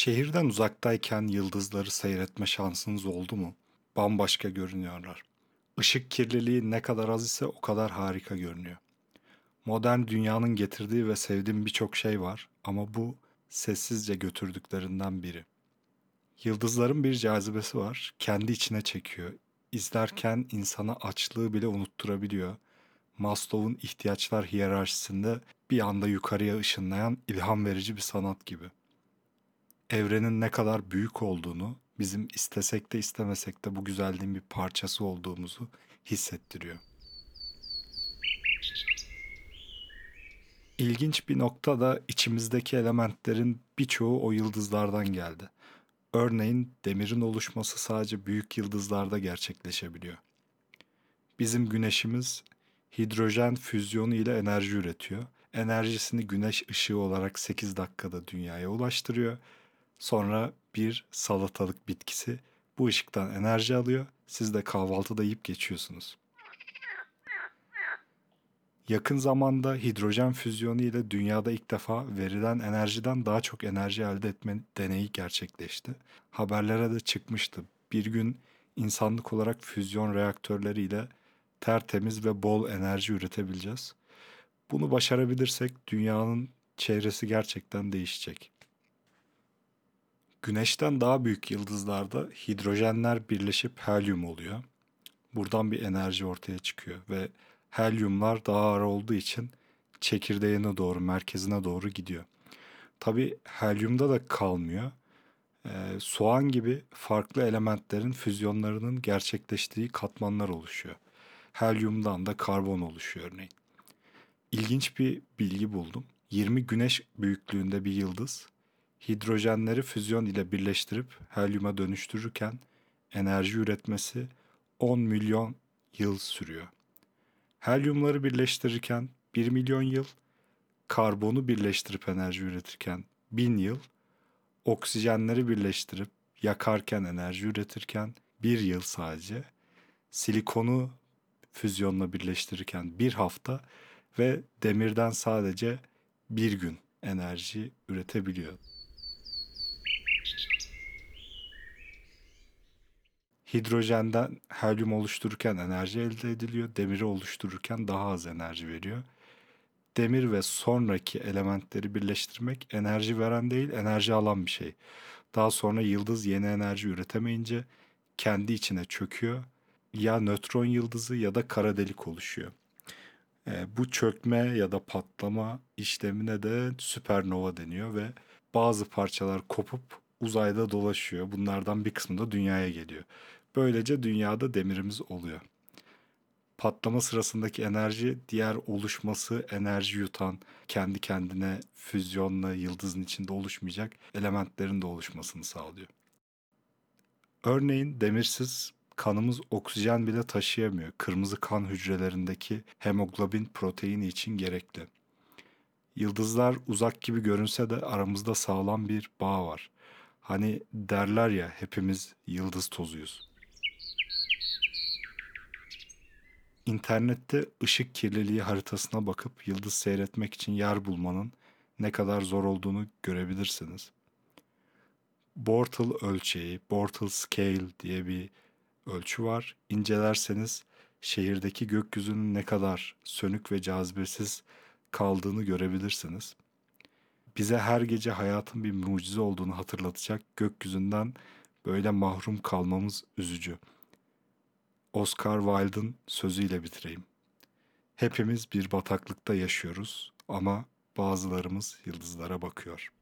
Şehirden uzaktayken yıldızları seyretme şansınız oldu mu? Bambaşka görünüyorlar. Işık kirliliği ne kadar az ise o kadar harika görünüyor. Modern dünyanın getirdiği ve sevdiğim birçok şey var ama bu sessizce götürdüklerinden biri. Yıldızların bir cazibesi var, kendi içine çekiyor. İzlerken insana açlığı bile unutturabiliyor. Maslow'un ihtiyaçlar hiyerarşisinde bir anda yukarıya ışınlayan ilham verici bir sanat gibi evrenin ne kadar büyük olduğunu, bizim istesek de istemesek de bu güzelliğin bir parçası olduğumuzu hissettiriyor. İlginç bir nokta da içimizdeki elementlerin birçoğu o yıldızlardan geldi. Örneğin demirin oluşması sadece büyük yıldızlarda gerçekleşebiliyor. Bizim güneşimiz hidrojen füzyonu ile enerji üretiyor. Enerjisini güneş ışığı olarak 8 dakikada dünyaya ulaştırıyor Sonra bir salatalık bitkisi bu ışıktan enerji alıyor. Siz de kahvaltıda yiyip geçiyorsunuz. Yakın zamanda hidrojen füzyonu ile dünyada ilk defa verilen enerjiden daha çok enerji elde etme deneyi gerçekleşti. Haberlere de çıkmıştı. Bir gün insanlık olarak füzyon reaktörleriyle tertemiz ve bol enerji üretebileceğiz. Bunu başarabilirsek dünyanın çevresi gerçekten değişecek. Güneşten daha büyük yıldızlarda hidrojenler birleşip helyum oluyor. Buradan bir enerji ortaya çıkıyor ve helyumlar daha ağır olduğu için çekirdeğine doğru, merkezine doğru gidiyor. Tabi helyumda da kalmıyor. Ee, soğan gibi farklı elementlerin füzyonlarının gerçekleştiği katmanlar oluşuyor. Helyumdan da karbon oluşuyor örneğin. İlginç bir bilgi buldum. 20 güneş büyüklüğünde bir yıldız hidrojenleri füzyon ile birleştirip helyuma dönüştürürken enerji üretmesi 10 milyon yıl sürüyor. Helyumları birleştirirken 1 milyon yıl, karbonu birleştirip enerji üretirken 1000 yıl, oksijenleri birleştirip yakarken enerji üretirken 1 yıl sadece, silikonu füzyonla birleştirirken bir hafta ve demirden sadece bir gün enerji üretebiliyor. Hidrojenden helyum oluştururken enerji elde ediliyor. Demiri oluştururken daha az enerji veriyor. Demir ve sonraki elementleri birleştirmek enerji veren değil, enerji alan bir şey. Daha sonra yıldız yeni enerji üretemeyince kendi içine çöküyor. Ya nötron yıldızı ya da kara delik oluşuyor. E, bu çökme ya da patlama işlemine de süpernova deniyor ve bazı parçalar kopup uzayda dolaşıyor. Bunlardan bir kısmı da dünyaya geliyor. Böylece dünyada demirimiz oluyor. Patlama sırasındaki enerji diğer oluşması enerji yutan, kendi kendine füzyonla yıldızın içinde oluşmayacak elementlerin de oluşmasını sağlıyor. Örneğin demirsiz kanımız oksijen bile taşıyamıyor. Kırmızı kan hücrelerindeki hemoglobin proteini için gerekli. Yıldızlar uzak gibi görünse de aramızda sağlam bir bağ var. Hani derler ya hepimiz yıldız tozuyuz. İnternette ışık kirliliği haritasına bakıp yıldız seyretmek için yer bulmanın ne kadar zor olduğunu görebilirsiniz. Bortle ölçeği, Bortle scale diye bir ölçü var. İncelerseniz şehirdeki gökyüzünün ne kadar sönük ve cazibesiz kaldığını görebilirsiniz. Bize her gece hayatın bir mucize olduğunu hatırlatacak gökyüzünden böyle mahrum kalmamız üzücü. Oscar Wilde'ın sözüyle bitireyim. Hepimiz bir bataklıkta yaşıyoruz ama bazılarımız yıldızlara bakıyor.''